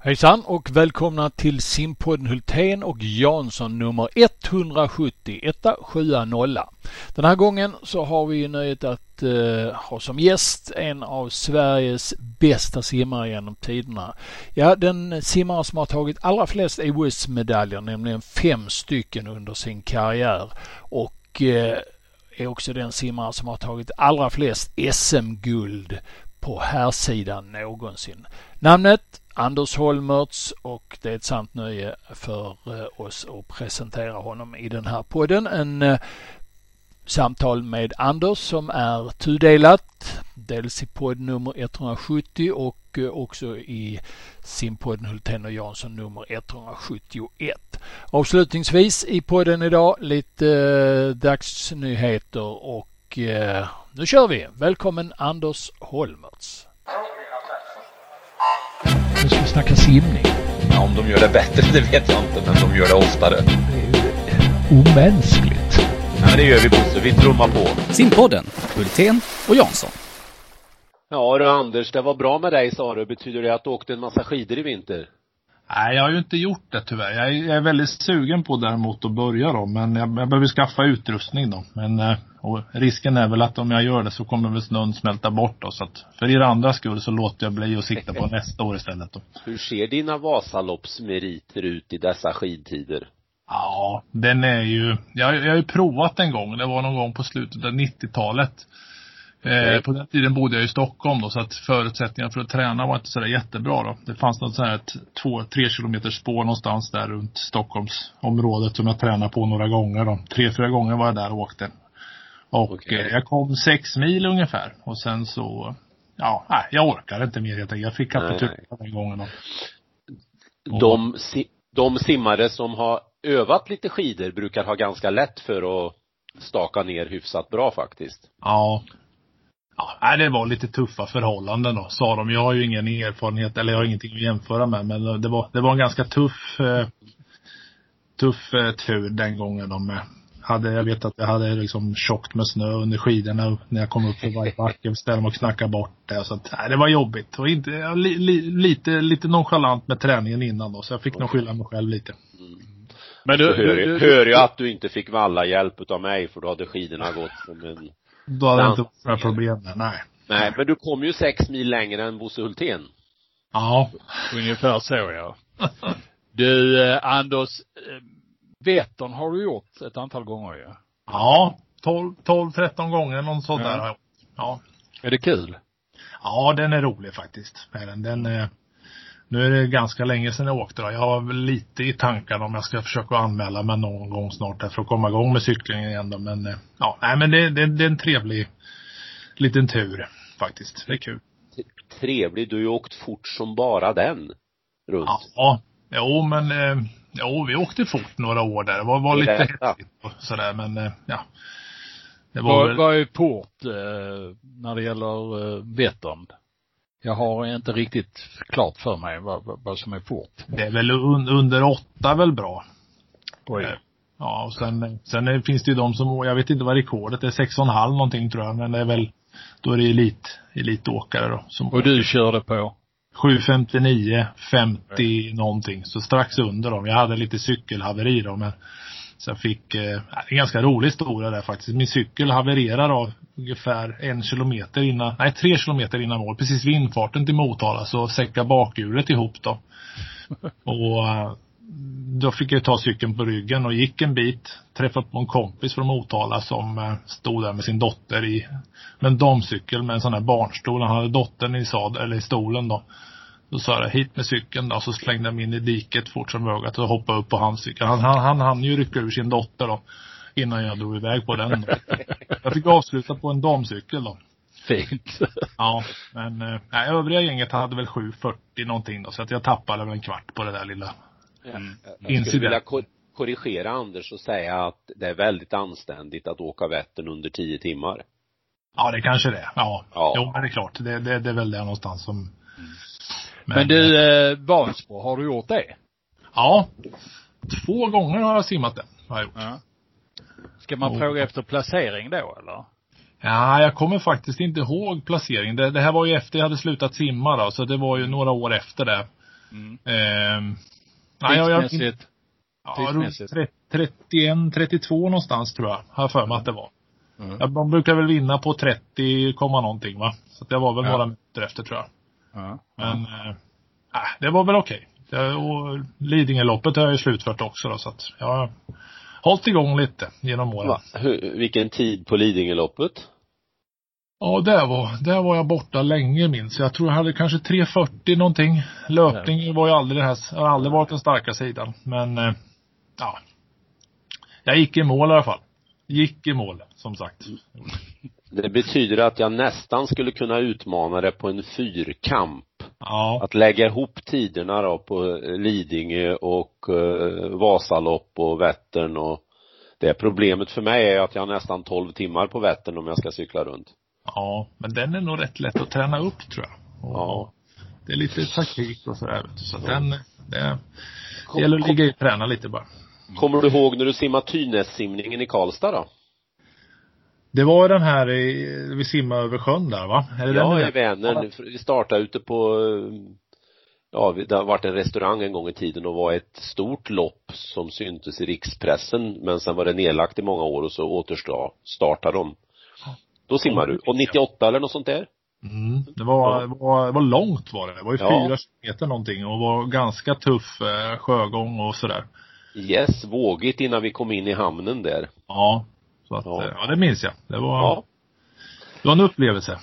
Hejsan och välkomna till simpodden Hultén och Jansson nummer 170, 170. Den här gången så har vi nöjet att eh, ha som gäst en av Sveriges bästa simmare genom tiderna. Ja, den simmare som har tagit allra flest OS-medaljer, nämligen fem stycken under sin karriär och eh, är också den simmare som har tagit allra flest SM-guld på herrsidan någonsin. Namnet Anders Holmertz och det är ett sant nöje för eh, oss att presentera honom i den här podden. En eh, samtal med Anders som är tudelat. Dels i podd nummer 170 och eh, också i sin podd Hultén och Jansson nummer 171. Avslutningsvis i podden idag lite dagsnyheter och nu kör vi. Välkommen Anders Holmertz. Ska vi snacka simning. Ja, om de gör det bättre, det vet jag inte, men de gör det oftare. Det är ju omänskligt. Ja, men det gör vi Bosse, vi trummar på. Simpodden, Hultén och Jansson. Ja du Anders, det var bra med dig sa du. Betyder det att du åkte en massa skidor i vinter? Nej, jag har ju inte gjort det tyvärr. Jag är, jag är väldigt sugen på däremot att börja då, men jag, jag behöver skaffa utrustning då. Men eh, och risken är väl att om jag gör det så kommer väl snön smälta bort då. Så att för er andra skull så låter jag bli och sikta på nästa år istället då. Hur ser dina Vasaloppsmeriter ut i dessa skidtider? Ja, den är ju, jag, jag har ju provat en gång. Det var någon gång på slutet av 90-talet. Eh, på den tiden bodde jag i Stockholm då, så att förutsättningarna för att träna var inte sådär jättebra då. Det fanns något sånt här två, tre kilometers spår någonstans där runt Stockholmsområdet som jag tränade på några gånger då. Tre, fyra gånger var jag där och åkte. Och okay. eh, jag kom sex mil ungefär och sen så, ja, nej, jag orkade inte mer helt enkelt. Jag fick kapitulera den gången då. De, de simmare som har övat lite skidor brukar ha ganska lätt för att staka ner hyfsat bra faktiskt. Ja, Ja, det var lite tuffa förhållanden då, sa de. Jag har ju ingen erfarenhet, eller jag har ingenting att jämföra med, men det var, det var en ganska tuff, eh, tuff eh, tur den gången de eh, hade, jag vet att jag hade liksom tjockt med snö under skidorna när jag kom upp för varje backe, ställde mig och knackade bort det. Så att, nej, det var jobbigt. Och inte, li, li, lite, lite nonchalant med träningen innan då, så jag fick nog skylla mig själv lite. Mm. Men du, hör, du, hör jag att du inte fick valla hjälp utav mig för då hade skidorna gått som en då hade det inte varit några problem där, nej. Nej, men du kom ju sex mil längre än Bosse Hultén. Ja. Ungefär så ja. Du, eh, Anders, Vättern har du gjort ett antal gånger ju. Ja. 12, 12, 13 gånger någon sån ja. där Ja. Är det kul? Ja, den är rolig faktiskt. Den, den är, eh, nu är det ganska länge sedan jag åkte då. Jag har väl lite i tankarna om jag ska försöka anmäla mig någon gång snart för att komma igång med cyklingen igen då. Men eh, ja, nej men det, det, det är en trevlig liten tur faktiskt. Det är kul. Trevlig. Du har ju åkt fort som bara den. Runt. Ja. Jo men, eh, jo vi åkte fort några år där. Det var, var lite häftigt och sådär men eh, ja. Det var vad, väl... vad är port eh, när det gäller eh, Vättern? Jag har inte riktigt klart för mig vad, vad som är fort. Det är väl un, under åtta väl bra. Oj. Eh, ja, och sen, sen finns det ju de som, jag vet inte vad rekordet är, sex och en halv någonting tror jag, men det är väl, då är det elit, elitåkare då. Som och du körde på? 7.59, 50 mm. någonting, så strax under dem. Jag hade lite cykelhaveri då, men så jag fick, eh, en ganska rolig historia där faktiskt. Min cykel havererar av ungefär en kilometer innan, nej tre kilometer innan mål. Precis vid infarten till Motala så säckar bakhjulet ihop då. Och eh, då fick jag ta cykeln på ryggen och gick en bit. Träffade på en kompis från Motala som eh, stod där med sin dotter i, en damcykel med en sån här barnstol. Han hade dottern i sad, eller i stolen då. Då sa jag hit med cykeln då, så slängde jag mig in i diket fort som ögat och hoppade upp på hans cykel. Han, han, han hann ju rycka ur sin dotter då. Innan jag drog iväg på den. Jag fick avsluta på en damcykel då. Fint. Ja, men äh, övriga gänget hade väl 7.40 någonting då, så att jag tappade väl en kvart på det där lilla mm. Jag skulle vilja korrigera Anders och säga att det är väldigt anständigt att åka Vättern under tio timmar. Ja, det kanske det är. Ja. ja. Jo, men det är klart. Det, det, det är väl det någonstans som mm. Men, men du, eh, Vansbro, har du gjort det? Ja. Två gånger har jag simmat det, har jag gjort. Ja. Ska man och, fråga efter placering då eller? Ja, jag kommer faktiskt inte ihåg placeringen. Det, det, här var ju efter jag hade slutat simma då, så det var ju några år efter det. Mm. Eh, nej, jag, jag, ja, runt 31, 32 någonstans tror jag. Har jag för mig att det var. Mm. De brukar väl vinna på 30, komma någonting va. Så det var väl Ja. några minuter efter tror jag. Ja. Men, eh, äh, det var väl okej. Det- Och Lidingöloppet har jag ju slutfört också då, så att jag har hållit igång lite genom åren. Va? Hur, vilken tid på Lidingöloppet? Ja, där var, där var jag borta länge minns jag. Jag tror jag hade kanske 3.40 någonting. Löpning var ju aldrig det här, har aldrig varit den starka sidan. Men, eh, ja. Jag gick i mål i alla fall. Gick i mål, som sagt. Det betyder att jag nästan skulle kunna utmana det på en fyrkamp. Ja. Att lägga ihop tiderna då på Lidingö och eh, Vasalopp och Vättern och det problemet för mig är att jag har nästan 12 timmar på Vättern om jag ska cykla runt. Ja, men den är nog rätt lätt att träna upp tror jag. Och Ja. Det är lite taktik och sådär vet du. Så Ja. den, det, det gäller att ligga i och träna lite bara. Kommer du ihåg när du simmade Tynässimningen i Karlstad då? Det var den här i, vi simmade över sjön där va? Är det den Ja, du i? Vänern. Vi startade ute på Ja, det har varit en restaurang en gång i tiden och var ett stort lopp som syntes i rikspressen men sen var det nedlagt i många år och så återstartade de. Då simmade du. Och 98 eller något sånt där? Mm. Det var, var, var långt var det. Det var ju Ja. fyra kilometer någonting och var ganska tuff eh, sjögång och sådär. Yes, vågigt innan vi kom in i hamnen där. Ja. Så att, Ja. ja. ja det minns jag. Det var, Ja. det var en upplevelse.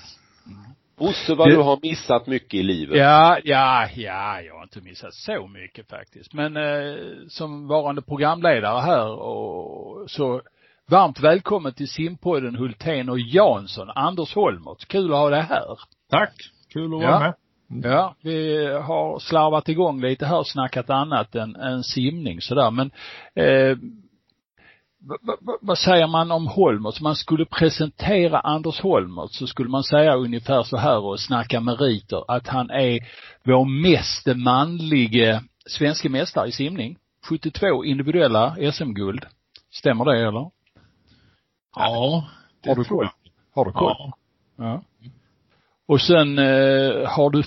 Bosse, vad du har missat mycket i livet. Ja, ja, ja, jag har inte missat så mycket faktiskt. Men eh, som varande programledare här och så varmt välkommen till simpodden Hultén och Jansson, Anders Holmertz. Kul att ha dig här. Tack. Kul att vara Ja. med. Ja, vi har slarvat igång lite här och snackat annat än, än simning sådär men eh, vad, säger man om Holmertz? Man skulle presentera Anders Holmertz så skulle man säga ungefär så här och snacka meriter att han är vår mest manlige svenska mästare i simning. 72 individuella SM-guld. Stämmer det eller? Ja. det Har du tror jag. Har du koll? Ja. Ja. Och sen eh, har du,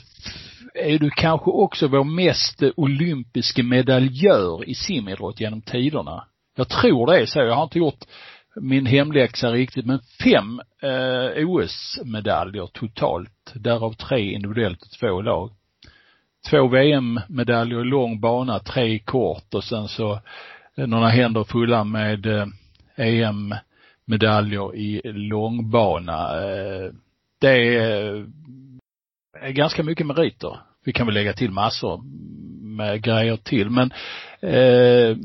är du kanske också vår mest olympiske medaljör i simidrott genom tiderna. Jag tror det är så. Jag har inte gjort min hemläxa riktigt, men fem eh, OS-medaljer totalt. Därav tre individuellt och två lag. Två VM-medaljer i lång bana, tre kort och sen så eh, några händer fulla med eh, medaljer i långbana. Eh, det är, ganska mycket meriter. Vi kan väl lägga till massor med grejer till men eh,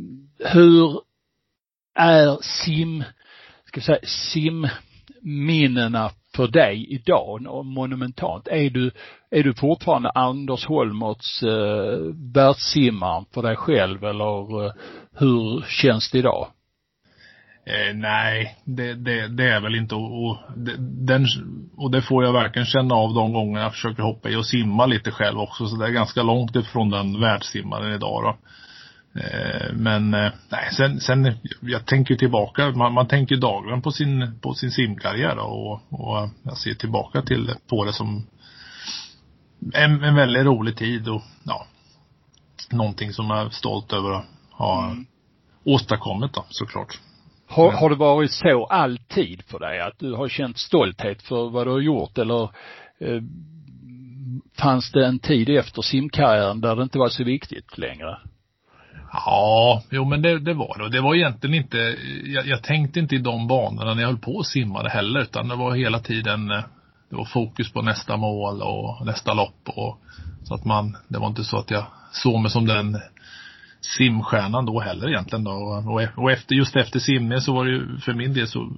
hur är sim, ska vi säga simminnena för dig idag monumentalt? Är du, är du fortfarande Anders Holmertz eh, världssimmaren för dig själv eller eh, hur känns det idag? Eh, nej, det, det, det är väl inte och, och, det- den, och det får jag verkligen känna av de gånger jag försöker hoppa i och simma lite själv också. Så det är ganska långt ifrån den världssimmaren idag då. Eh, men eh, nej, sen, sen jag tänker tillbaka, man, man tänker dagligen på sin, på sin simkarriär då, och, och jag ser tillbaka till på det som en, en väldigt rolig tid och ja, någonting som jag är stolt över att ha åstadkommit då såklart. Har, har det varit så alltid för dig att du har känt stolthet för vad du har gjort eller eh, fanns det en tid efter simkarriären där det inte var så viktigt längre? Ja, jo men det, det var det. Det var egentligen inte, jag, jag tänkte inte i de banorna när jag höll på och simmade heller utan det var hela tiden, eh, det var fokus på nästa mål och nästa lopp och så att man, det var inte så att jag såg mig som den simstjärnan då heller egentligen då. Och, och efter, just efter simningen så var det ju, för min del så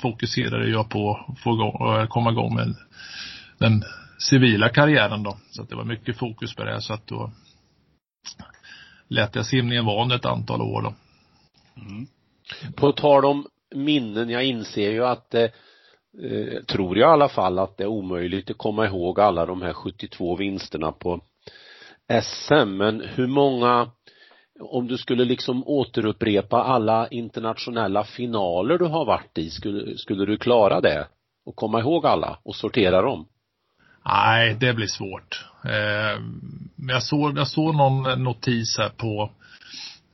fokuserade jag på att få igång, komma igång med den civila karriären då. Så att det var mycket fokus på det så att då lät jag simningen vara under ett antal år då. Mm. På tal om minnen, jag inser ju att det, eh, tror jag i alla fall, att det är omöjligt att komma ihåg alla de här 72 vinsterna på SM. Men hur många, om du skulle liksom återupprepa alla internationella finaler du har varit i, skulle, skulle du klara det? Och komma ihåg alla och sortera dem? Nej, det blir svårt. Eh, jag, såg, jag såg någon notis här på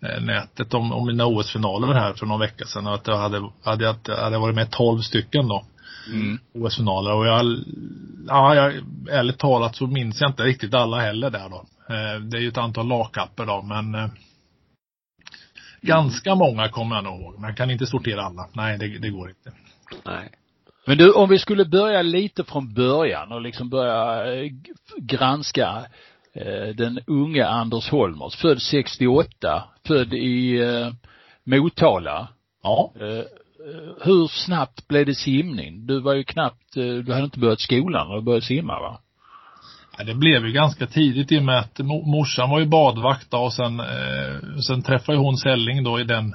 eh, nätet om, om mina OS-finaler här för någon vecka sedan. Att jag hade, hade, hade varit med 12 stycken då. Mm. OS-finaler. Och jag, ja, jag, ärligt talat så minns jag inte riktigt alla heller där då. Eh, det är ju ett antal lagkapper då, men eh, Ganska många kommer jag nog ihåg, men jag kan inte sortera alla. Nej, det, det går inte. Nej. Men du, om vi skulle börja lite från början och liksom börja eh, granska eh, den unge Anders Holmers, född 68, född i eh, Motala. Ja. Eh, hur snabbt blev det simning? Du var ju knappt, eh, du hade inte börjat skolan när du började simma va? Ja, det blev ju ganska tidigt i och med att morsan var ju badvakt då, och sen, eh, sen träffade hon Selling då i den,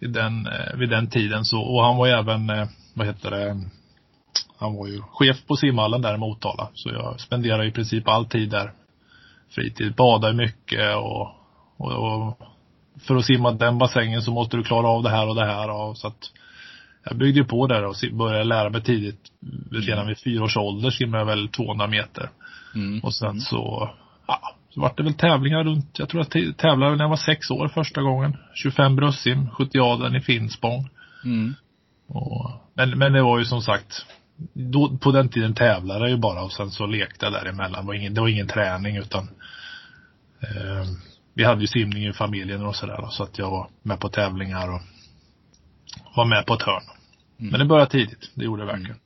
i den, eh, vid den tiden så, och han var ju även, eh, vad heter det, han var ju chef på simhallen där i Motala. Så jag spenderade i princip all tid där. Fritid, badade mycket och, och, och för att simma den bassängen så måste du klara av det här och det här. Och, så att jag byggde på där och började lära mig tidigt. Redan vid fyra års ålder simmade jag väl 200 meter. Mm. Och sen mm. så, ja, så vart det väl tävlingar runt, jag tror jag tävlade när jag var sex år första gången. 25 bröstsim, 70 adeln i Finspång. Mm. Och, men, men det var ju som sagt, då, på den tiden tävlade jag ju bara och sen så lekte jag däremellan. Det var ingen, det var ingen träning utan eh, vi hade ju simning i familjen och sådär så att jag var med på tävlingar och var med på ett hörn. Mm. Men det började tidigt, det gjorde det verkligen. Mm.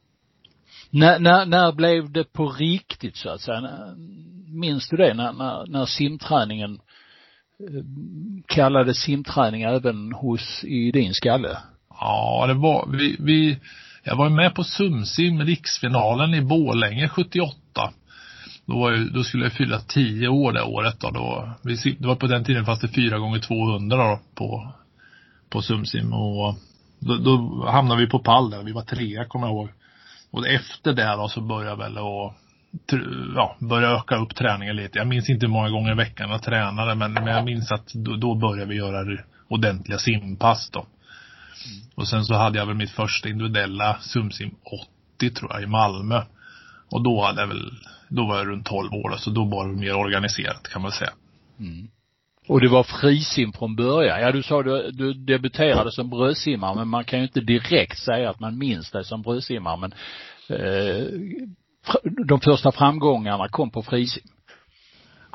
När, när, när blev det på riktigt så att säga? Minns du det när, när, när simträningen eh, kallades simträning även hos, i din skalle? Ja, det var, vi, vi, jag var med på Sumsim, riksfinalen i Bålänge 78. Då, var jag, då skulle jag fylla tio år det året då. då vi, det var på den tiden fast det fyra gånger 200 då på, på Sumsim och då, då hamnade vi på pall där. Vi var trea kommer jag ihåg. Och efter det då så började jag väl att ja, börja öka upp träningen lite. Jag minns inte hur många gånger i veckan jag tränade men, men jag minns att då, då började vi göra ordentliga simpass då. Och sen så hade jag väl mitt första individuella sumsim 80 tror jag i Malmö. Och då hade jag väl, då var jag runt 12 år då, så då var det mer organiserat kan man säga. Mm. Och det var frisim från början. Ja, du sa du, du debuterade som brödsimmare, men man kan ju inte direkt säga att man minns dig som brödsimmare, men eh, de första framgångarna kom på frisim.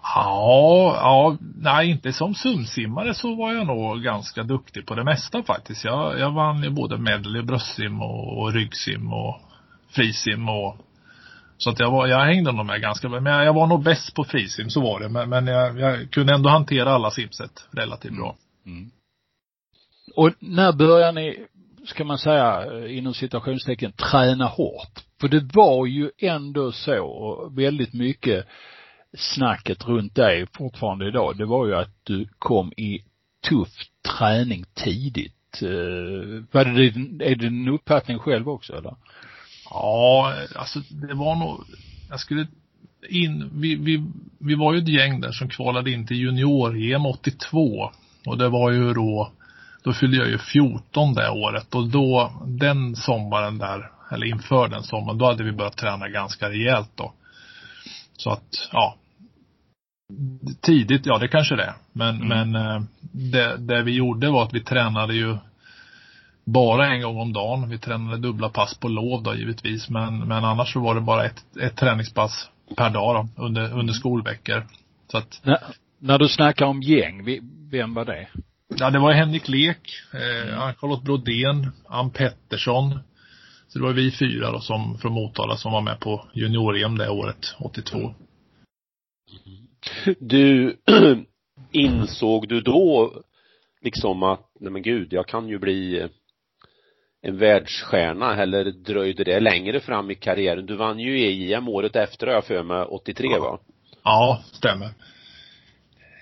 Ja, ja, nej inte som sumsimmare så var jag nog ganska duktig på det mesta faktiskt. Jag, jag vann ju både medley, bröstsim och, och ryggsim och frisim och så att jag var, jag hängde nog med ganska bra. Men jag, jag var nog bäst på frisim, så var det. Men, men jag, jag, kunde ändå hantera alla simset relativt bra. Mm. mm. Och när började ni, ska man säga inom citationstecken, träna hårt? För det var ju ändå så, och väldigt mycket snacket runt dig fortfarande idag, det var ju att du kom i tuff träning tidigt. Uh, var det din, är det din uppfattning själv också eller? Ja, alltså det var nog, jag skulle in, vi, vi, vi var ju ett gäng där som kvalade in till junior-EM 82. Och det var ju då, då fyllde jag ju 14 det året och då, den sommaren där, eller inför den sommaren, då hade vi börjat träna ganska rejält då. Så att, ja. Tidigt, ja det kanske det är. Men, mm. men eh, det, det vi gjorde var att vi tränade ju bara en gång om dagen. Vi tränade dubbla pass på lov då givetvis. Men, men annars så var det bara ett, ett träningspass per dag då, under, under skolveckor. Så att. När, när du snackar om gäng, vem var det? Ja, det var Henrik Lek, eh, Ann-Charlotte Brodén, Ann Pettersson. Så det var vi fyra då som, från Motala som var med på junior-EM det året, 82. Du, insåg du då liksom att, nej men gud, jag kan ju bli en världsstjärna eller dröjde det längre fram i karriären? Du vann ju EM året efter har jag för mig, 83 ja. va? Ja, stämmer.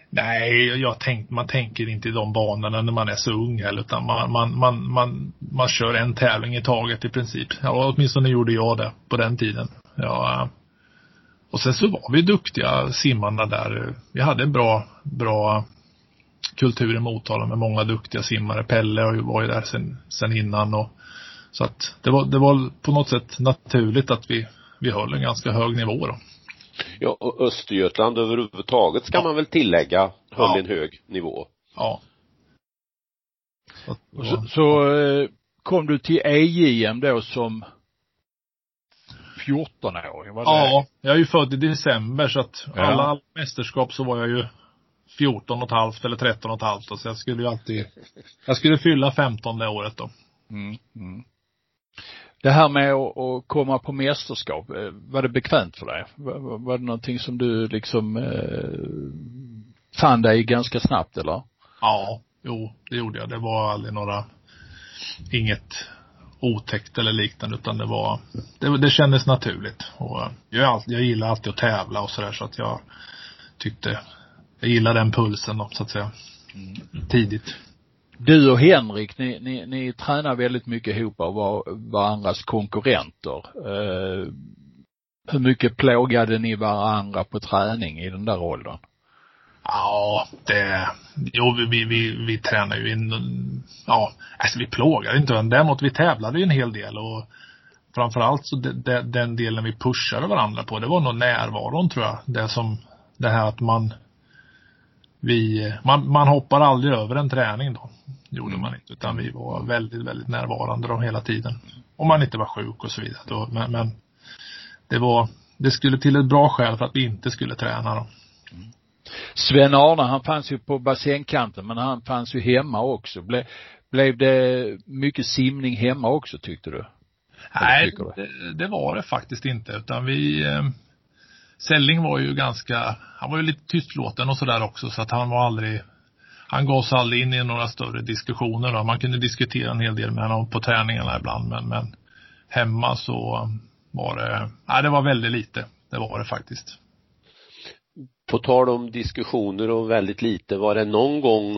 Nej, jag tänk, man tänker inte i de banorna när man är så ung heller utan man, man, man, man, man kör en tävling i taget i princip. Ja, åtminstone gjorde jag det på den tiden. Ja, och sen så var vi duktiga simmarna där. Vi hade en bra, bra kultur i Motala med många duktiga simmare. Pelle var ju där sen, sen innan och så att det var, det var på något sätt naturligt att vi, vi höll en ganska hög nivå då. Ja, och Östergötland överhuvudtaget ska Ja. man väl tillägga höll Ja. en hög nivå. Ja. Så, så, så eh, kom du till EJM då som 14-åring, var det Ja, jag är ju född i december så att Ja. alla, alla mästerskap så var jag ju 14 och ett halvt eller 13 och ett halvt då, så jag skulle ju alltid, jag skulle fylla 15 det året då. Mm, mm. Det här med att, komma på mästerskap, eh, var det bekvämt för dig? Var, var- det någonting som du liksom eh, fann dig ganska snabbt eller? Ja, jo, det gjorde jag. Det var aldrig några, inget otäckt eller liknande utan det var, det, det kändes naturligt. Och eh, jag, jag gillar alltid att tävla och sådär så att jag tyckte, jag gillar den pulsen då, så att säga. Tidigt. Du och Henrik, ni, ni, ni tränar väldigt mycket ihop och var varandras konkurrenter. Eh, hur mycket plågade ni varandra på träning i den där åldern? Ja, det, jo vi, vi, vi, vi tränar ju in, ja, alltså vi plågar inte varandra. Däremot vi tävlade ju en hel del och framförallt så de, de, den delen vi pushade varandra på, det var nog närvaron tror jag. Det som, det här att man, vi, man, man hoppar aldrig över en träning då. Gjorde man inte. Utan vi var väldigt, väldigt närvarande då hela tiden. Om man inte var sjuk och så vidare. Då, men, men det var, det skulle till ett bra skäl för att vi inte skulle träna då. Sven-Arne, han fanns ju på bassängkanten men han fanns ju hemma också. Ble, blev det mycket simning hemma också tyckte du? Nej, du? det, det var det faktiskt inte utan vi eh, Selling var ju ganska, han var ju lite tystlåten och sådär också så att han var aldrig han gav sig aldrig in i några större diskussioner då. Man kunde diskutera en hel del med honom på träningarna ibland men, men hemma så var det, nej det var väldigt lite. Det var det faktiskt. På tal om diskussioner och väldigt lite, var det någon gång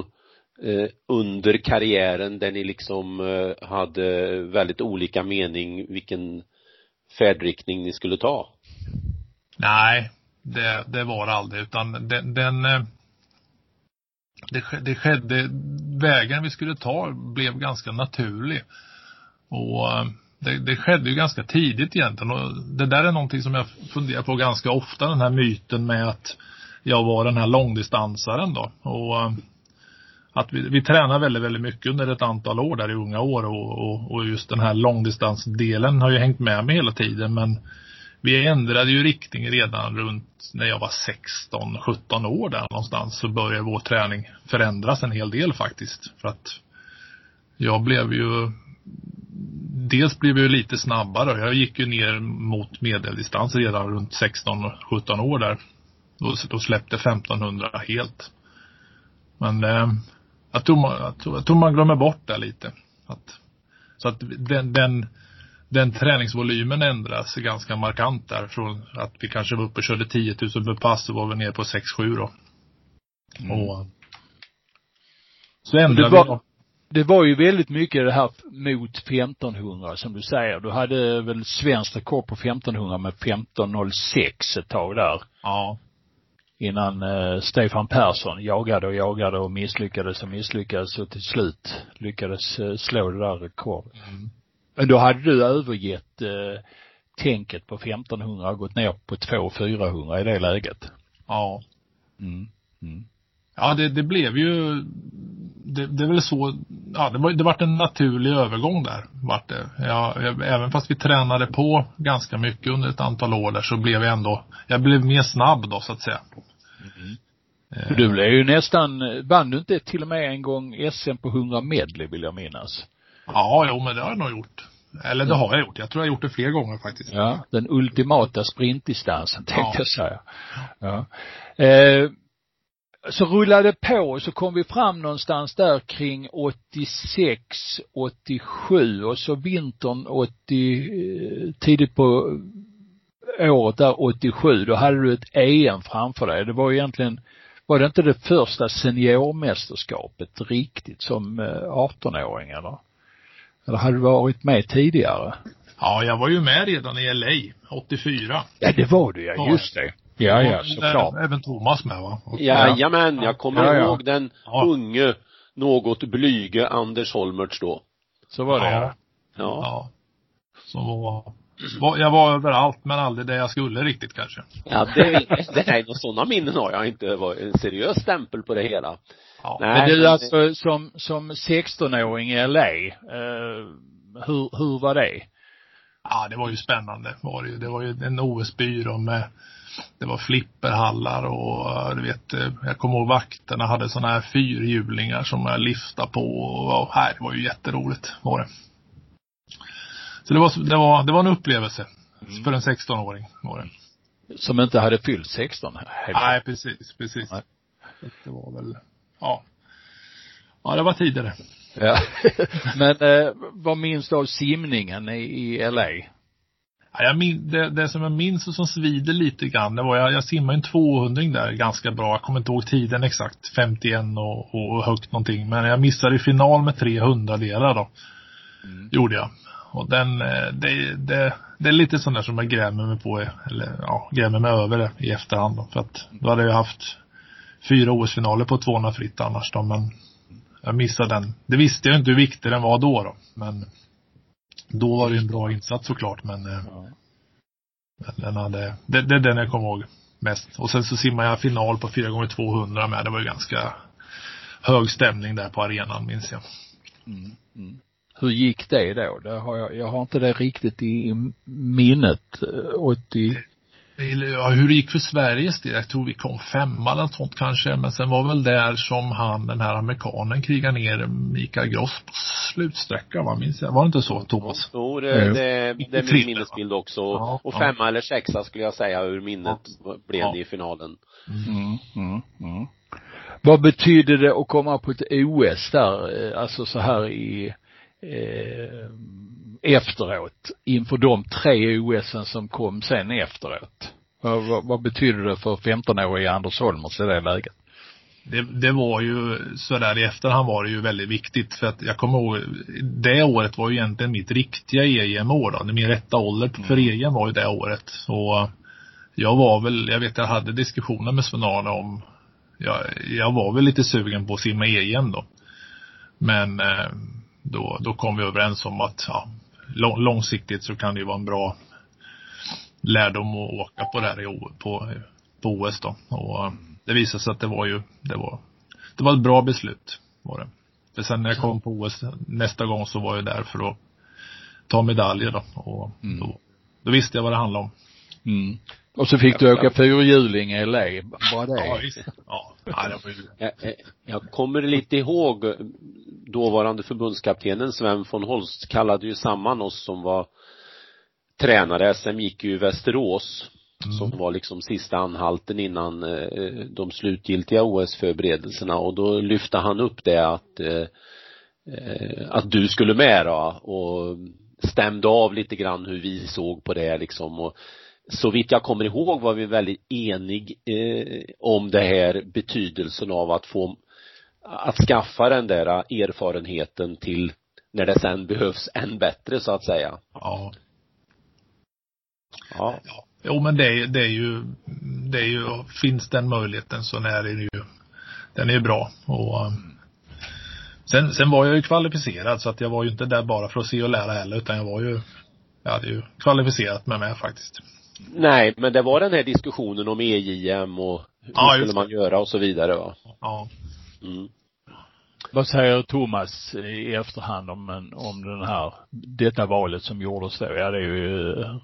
eh, under karriären där ni liksom eh, hade väldigt olika mening vilken färdriktning ni skulle ta? Nej, det, det var det aldrig utan den, den eh, det, det skedde, vägen vi skulle ta blev ganska naturlig. Och eh, det, det skedde ju ganska tidigt egentligen och det där är någonting som jag funderar på ganska ofta, den här myten med att jag var den här långdistansaren då. Och eh, att vi, vi tränar väldigt, väldigt mycket under ett antal år där i unga år och, och, och just den här långdistansdelen har ju hängt med mig hela tiden men vi ändrade ju riktning redan runt när jag var 16, 17 år där någonstans så började vår träning förändras en hel del faktiskt. För att jag blev ju Dels blev jag ju lite snabbare. Jag gick ju ner mot medeldistans redan runt 16, 17 år där. Då, då släppte 1500 helt. Men eh, jag, tror man, jag, tror, jag tror man glömmer bort det lite. Att, så att den, den den träningsvolymen ändras ganska markant där. Från att vi kanske var uppe och körde 10 000 per pass så var vi ner på 6-7 då. Och så ändrade Det var- vi då. Det var ju väldigt mycket det här mot 1500 som du säger. Du hade väl svenskt rekord på 1500 med 1506 ett tag där. Ja. Innan eh, Stefan Persson jagade och jagade och misslyckades och misslyckades och till slut lyckades eh, slå det där rekordet. Men då hade du övergett eh, tänket på 1500 och gått ner på 200-400 i det läget. Ja. Mm. Mm. Ja, det, det blev ju, det, det är väl så, ja, det var, det vart en naturlig övergång där, vart det. Ja, jag, även fast vi tränade på ganska mycket under ett antal år där så blev jag ändå, jag blev mer snabb då så att säga. För Du blev ju nästan, vann du inte till och med en gång SM på 100 medley vill jag minnas? Ja, jo men det har jag nog gjort. Eller det har jag gjort. Jag tror jag har gjort det fler gånger faktiskt. Ja, den ultimata sprintdistansen tänkte Ja. jag säga. Ja. Eh, så rullade på och så kom vi fram någonstans där kring 86, 87 och så vintern 80, eh, tidigt på året där 87, då hade du ett EM framför dig. Det var ju egentligen, var det inte det första seniormästerskapet riktigt som eh, 18-åring eller? Eller hade du varit med tidigare? Ja, jag var ju med redan i LA, 84. Ja, det var du ja, just det. Ja, ja, såklart. Även Thomas med va? Och- Jajamän, jag kommer Ja, ja. ihåg den unge, något blyge Anders Holmertz då. Så var det ja. Ja. Ja. Som var, Jag var överallt men aldrig där jag skulle riktigt kanske. Ja, det, det nej, några sådana minnen har jag inte. Det var en seriös stämpel på det hela. Ja. Nej, men du alltså som, som 16-åring i LA, eh, hur, hur var det? Ja, det var ju spännande var det ju. Det var ju en OS-byrå med det var flipperhallar och du vet, jag kommer ihåg vakterna hade sådana här fyrhjulingar som jag liftade på och, här, det var ju jätteroligt var det. Så det var, det var, det var en upplevelse mm. för en 16-åring var det. Som inte hade fyllt 16? Nej, precis, precis. Nej. Det var väl, ja. Ja, det var tidigare. Ja. Men eh, vad minns du av simningen i, i LA? Ja, jag min, det, det som jag minns och som svider lite grann, det var jag, jag simmade en 200 där ganska bra. Jag kommer inte ihåg tiden exakt, 51 och, och högt någonting. Men jag missade i final med 300 delar då. Mm. Gjorde jag. Och den, eh, det, det, det är lite sånt där som jag grämer mig på, eller ja, grämer mig över det i efterhand då. För att då hade jag haft fyra OS-finaler på 200 fritt annars då, men jag missade den. Det visste jag inte hur viktig den var då då, men då var det en bra insats såklart, men, eh, ja. men den hade, det, det är den jag kommer ihåg mest. Och sen så simmade jag final på 4 gånger 200 med. Det var ju ganska hög stämning där på arenan minns jag. Mm, mm. Hur gick det då? Det har jag, jag har inte det riktigt i minnet. 80, Ja, hur det gick för Sveriges del, jag tror vi kom femma eller sånt kanske, men sen var väl där som han, den här amerikanen, krigade ner Mikael Gross på slutsträckan, va, minns jag. Var det inte så, Thomas? Jo, det, det, det är min minnesbild också. Ja, och femma ja. eller sexa skulle jag säga ur minnet ja. blev det i finalen. Mm, mm, mm. Vad betyder det att komma på ett OS där, eh, alltså så här i eh, efteråt inför de tre OSen som kom sen efteråt? Vad, vad, vad betyder det för 15-åriga Anders Holmers i det läget? Det, det var ju sådär i efterhand var det ju väldigt viktigt för att jag kommer ihåg det året var ju egentligen mitt riktiga EM-år då. Min rätta ålder för mm. EM var ju det året. Så jag var väl, jag vet jag hade diskussioner med Sven-Arne om jag, jag var väl lite sugen på att simma EM då. Men eh, då, då kom vi överens om att ja, långsiktigt så kan det ju vara en bra lärdom att åka på det här på, på OS då. Och eh, det visade sig att det var ju, det var, det var ett bra beslut var det. För sen när jag kom på OS nästa gång så var jag där för att ta medaljer då. Och mm. då, då, visste jag vad det handlade om. Mm. Och så fick du åka fyrhjuling i LA, var det? Ja, visst. Ja, ja det var ju... jag, jag kommer lite ihåg dåvarande förbundskaptenen Sven von Holst kallade ju samman oss som var tränare. SM gick ju i Västerås mm. som var liksom sista anhalten innan eh, de slutgiltiga OS-förberedelserna och då lyfte han upp det att eh, eh, att du skulle med då och stämde av lite grann hur vi såg på det liksom och så vitt jag kommer ihåg var vi väldigt enig eh, om det här betydelsen av att få att skaffa den där erfarenheten till när det sen behövs än bättre så att säga. Ja. Ja. ja. Jo men det är, det är ju, det är ju, finns den möjligheten så är det ju, den är ju bra och um, sen, sen var jag ju kvalificerad så att jag var ju inte där bara för att se och lära heller utan jag var ju, jag hade ju kvalificerat mig med faktiskt. Nej, men det var den här diskussionen om EJM och hur ja, skulle man göra och så vidare va? Ja. Mm. Vad säger Thomas i efterhand om, om den här, detta valet som gjordes då? Ja, det är ju en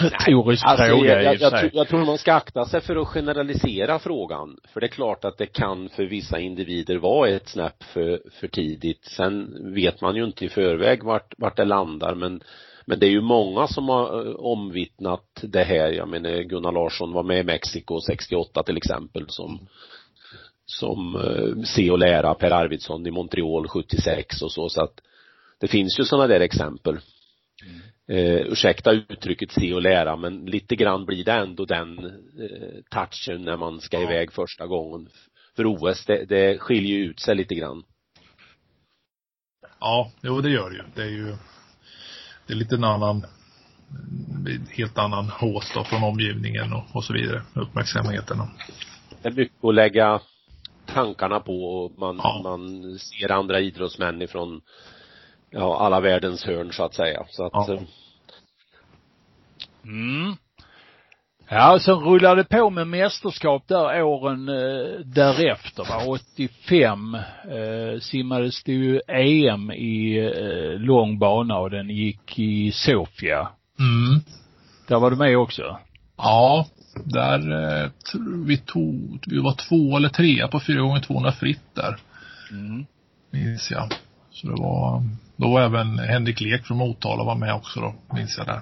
retorisk alltså, fråga jag, jag, jag, jag tror man ska akta sig för att generalisera frågan. För det är klart att det kan för vissa individer vara ett snäpp för, för tidigt. Sen vet man ju inte i förväg vart, vart det landar men men det är ju många som har eh, omvittnat det här. Jag menar Gunnar Larsson var med i Mexiko 68 till exempel som som eh, se och lära Per Arvidsson i Montreal 76 och så så att det finns ju sådana där exempel. Mm. Eh, ursäkta uttrycket se och lära men lite grann blir det ändå den eh, touchen när man ska ja. iväg första gången. För OS det, det skiljer ju ut sig lite grann. Ja, jo det gör det ju. Det är ju det är lite en annan helt annan hås då från omgivningen och, och så vidare. Uppmärksamheten. Det är mycket att lägga tankarna på och man, ja. man ser andra idrottsmän ifrån ja, alla världens hörn så att säga. Så att ja. Eh, Mm. Ja, sen rullade det på med mästerskap där åren eh, därefter. Va? 85 eh, simmades det ju EM i eh, lång bana och den gick i Sofia. Mm. Där var du med också? Ja, där eh, vi tog, vi var två eller trea på 4 gånger 200 fritt där. Mm. Minns jag. Så det var, då var även Henrik Lek från Motala var med också då, minns jag där.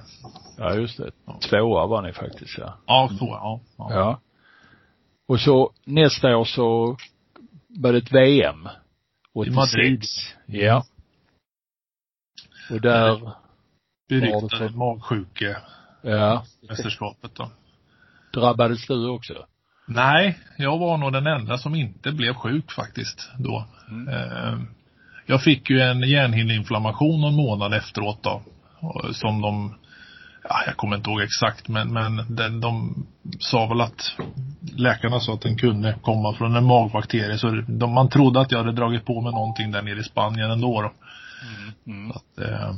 Ja, just det. Tvåa var ni faktiskt, ja. Ja, så ja. Ja. Ja. Och så nästa år så var det ett VM. 86. Madrid. Ja. Och där, Beryktade magsjuke ja, mästerskapet då. drabbades du också? Nej, jag var nog den enda som inte blev sjuk faktiskt då. Mm. Eh, Jag fick ju en hjärnhinneinflammation någon månad efteråt då. Som de, ja, jag kommer inte ihåg exakt men, men den, de sa väl att läkarna sa att den kunde komma från en magbakterie så de, man trodde att jag hade dragit på mig någonting där nere i Spanien ändå då. Mm. Så att, eh,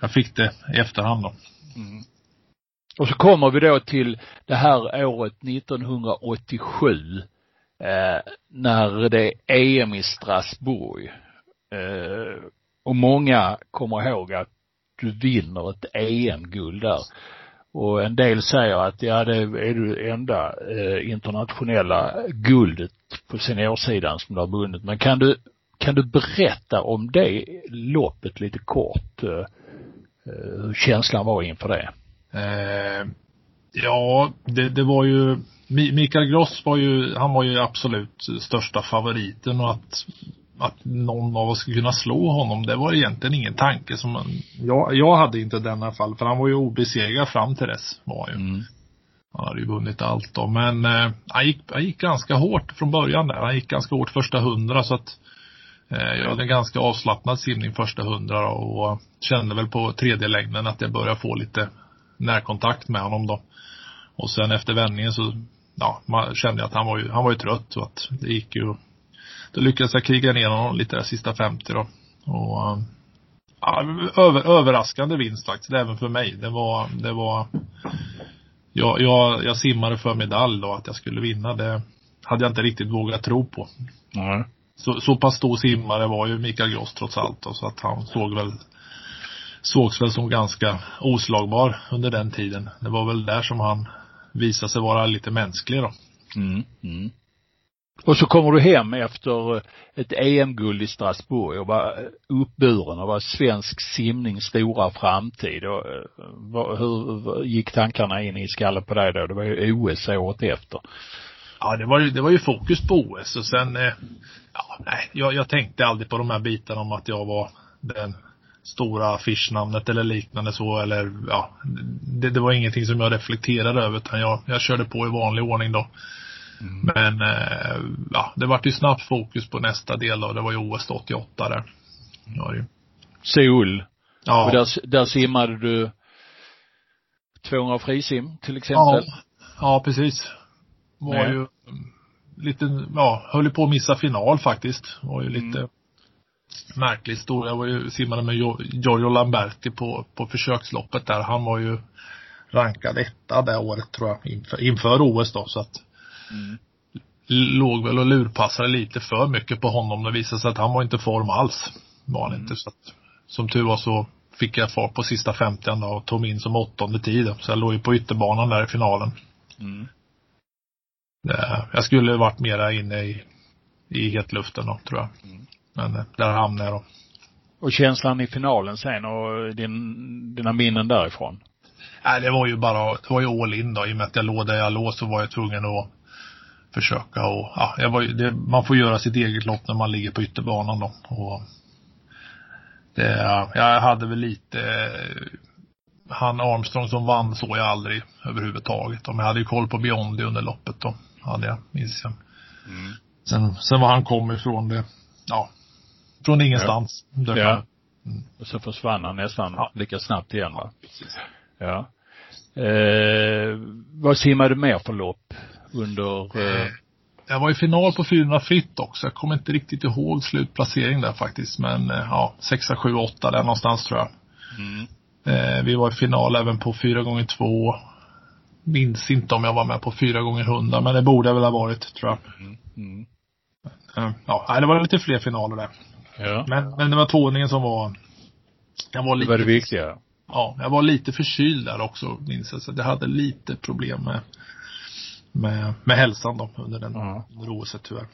jag fick det i efterhand då. Mm. Och så kommer vi då till det här året 1987 eh, när det är EM i Strasbourg. Eh, och många kommer ihåg att du vinner ett EM-guld där. Och en del säger att ja, det är det enda eh, internationella guldet på seniorsidan som du har vunnit. Men kan du, kan du berätta om det loppet lite kort? Eh, eh hur känslan var inför det? Eh, ja, det, det var ju Mikael Gross var ju, han var ju absolut största favoriten och att, att någon av oss skulle kunna slå honom, det var egentligen ingen tanke som man, jag, jag hade inte den i alla fall, för han var ju obesegrad fram till dess, var ju. Mm. Han hade ju vunnit allt då, men eh, han, gick, han gick ganska hårt från början där. Han gick ganska hårt första hundra så att eh, jag hade en ganska avslappnad simning första hundra då, och kände väl på tredje längden att jag började få lite närkontakt med honom då. Och sen efter vändningen så, ja, man kände att han var ju, han var ju trött och att det gick ju. Då lyckades jag kriga ner honom lite där sista 50 då. Och eh, ja, över, överraskande vinst faktiskt, även för mig. Det var, det var jag, jag, jag simmade för medalj då, att jag skulle vinna. Det hade jag inte riktigt vågat tro på. Nej. Så, så pass stor simmare var ju Mikael Gross trots allt då, så att han såg väl sågs väl som ganska oslagbar under den tiden. Det var väl där som han visade sig vara lite mänsklig då. Mm. Mm. Och så kommer du hem efter eh, ett EM-guld i Strasbourg och var eh, uppburen och var svensk simnings stora framtid. Och, eh, hur gick tankarna in i skallen på dig då? Det var ju OS året efter. Ja, det var ju, det var ju fokus på OS och sen, ja, nej, jag, jag tänkte aldrig på de här bitarna om att jag var den stora affischnamnet eller liknande så eller ja, det, det var ingenting som jag reflekterade över utan jag, jag körde på i vanlig ordning då. Men eh, ja, det vart ju snabbt fokus på nästa del då. Det var ju OS 88 där. Ja, det, Seoul. ja. Och där, där simmade du 200 frisim till ja, exempel. ja, precis. Var Nej. ju mm, lite, ja, höll ju på att missa final faktiskt. Var ju lite märklig historia. Jag var ju simmade med Giorgio Lamberti på, på försöksloppet där. Han var ju rankad etta det året tror jag inför, inför OS då så att Mm. låg väl och lurpassade lite för mycket på honom. Det visade sig att han var inte i form alls. Var han inte. Så att, som tur var så fick jag fart på sista 50 då och tog mig in som åttonde tid. Så jag låg ju på ytterbanan där i finalen. Mm. Det, jag skulle varit mera inne i, i hetluften då, tror jag. Mm. Men eh, där hamnade jag då. Och känslan i finalen sen och din, dina minnen därifrån? Nej, det var ju bara, det var ju all in då. I och med att jag låg där jag låg så var jag tvungen att försöka och, ja, jag var det, man får göra sitt eget lopp när man ligger på ytterbanan då. Och det, jag hade väl lite, han Armstrong som vann såg jag aldrig överhuvudtaget. Men jag hade ju koll på Biondi under loppet då. Hade jag, minns jag. Mm. Sen, sen var han kom ifrån det, ja, från ingenstans. Dök Ja. han. Och så försvann han nästan Ja. lika snabbt igen va? Precis. Ja. Eh, vad simmade du mer för lopp under, eh, Jag var i final på 400 fritt också. Jag kommer inte riktigt ihåg slutplacering där faktiskt. Men eh, ja, 6, 7, 8 där någonstans tror jag. mm. Eh, vi var i final även på 4 gånger 2 Minns inte om jag var med på 4 gånger 100 men det borde jag väl ha varit tror jag. Mm. Mm. Eh, ja, det var lite fler finaler där. Ja. Men, men det var tvåningen som var jag var Det lite var det viktiga. Ja, jag var lite förkyld där också minns jag. Så jag hade lite problem med med, med hälsan då under den, Ja. OS tyvärr.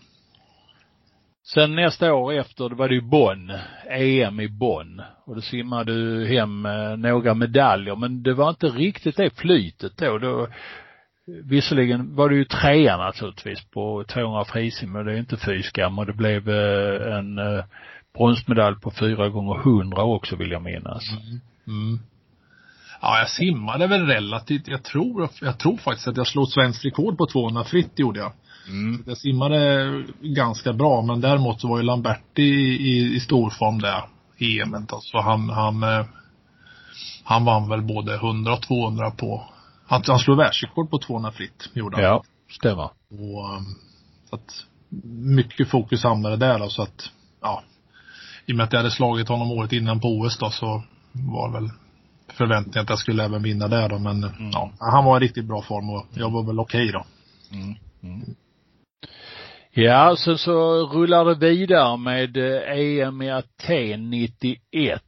Sen nästa år efter, det var det ju Bonn, EM i Bonn. Och då simmade du hem eh, några medaljer, men det var inte riktigt det flytet då. då visserligen var du ju trea naturligtvis på 200 frisim, men det är inte fy skam och det blev eh, en eh, bronsmedalj på 4 gånger 100 också vill jag minnas. Mm. Ja, jag simmade väl relativt, jag tror, jag tror faktiskt att jag slog svenskt rekord på 200 fritt gjorde jag. Mm. Jag simmade ganska bra men däremot så var ju Lamberti i, i, i stor form där i EM då. Så han, han, eh, han vann väl både 100 och 200 på, han, han slog världsrekord på 200 fritt, gjorde han. Ja, stämmer. Och, um, så att mycket fokus hamnade där då, så att, ja. I och med att jag hade slagit honom året innan på OS då så var det väl förväntningen att jag skulle även vinna där då. Men ja, han var i riktigt bra form och jag var väl okej då. Mm. Mm. Ja, så, så rullar det vidare med eh, EM i Aten 91.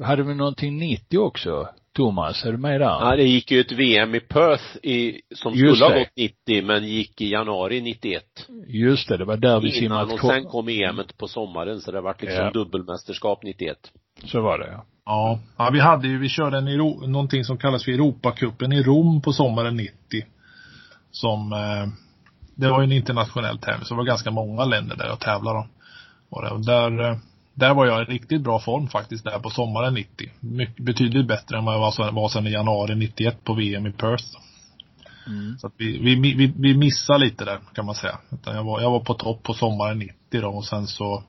Hade vi någonting 90 också? Thomas, är du med där? Ja, det gick ju ett VM i Perth i, som Just skulle ha det. gått 90 men gick i januari 91. Just det, det var där vi Innan simmat och sen kom EMet på sommaren så det vart liksom Ja. dubbelmästerskap 91. Så var det ja. Ja, ja vi hade ju, vi körde en Euro, någonting som kallas för Europacupen i Rom på sommaren 90. Som, eh, det var ju en internationell tävling så det var ganska många länder där jag tävlade om. Och där, eh, där var jag i riktigt bra form faktiskt där på sommaren 90. Mycket, betydligt bättre än vad jag var, var sen i januari 91 på VM i Perth. Mm. Så att vi, vi, vi, vi missade lite där kan man säga. Utan jag, var, jag var på topp på sommaren 90 då och sen så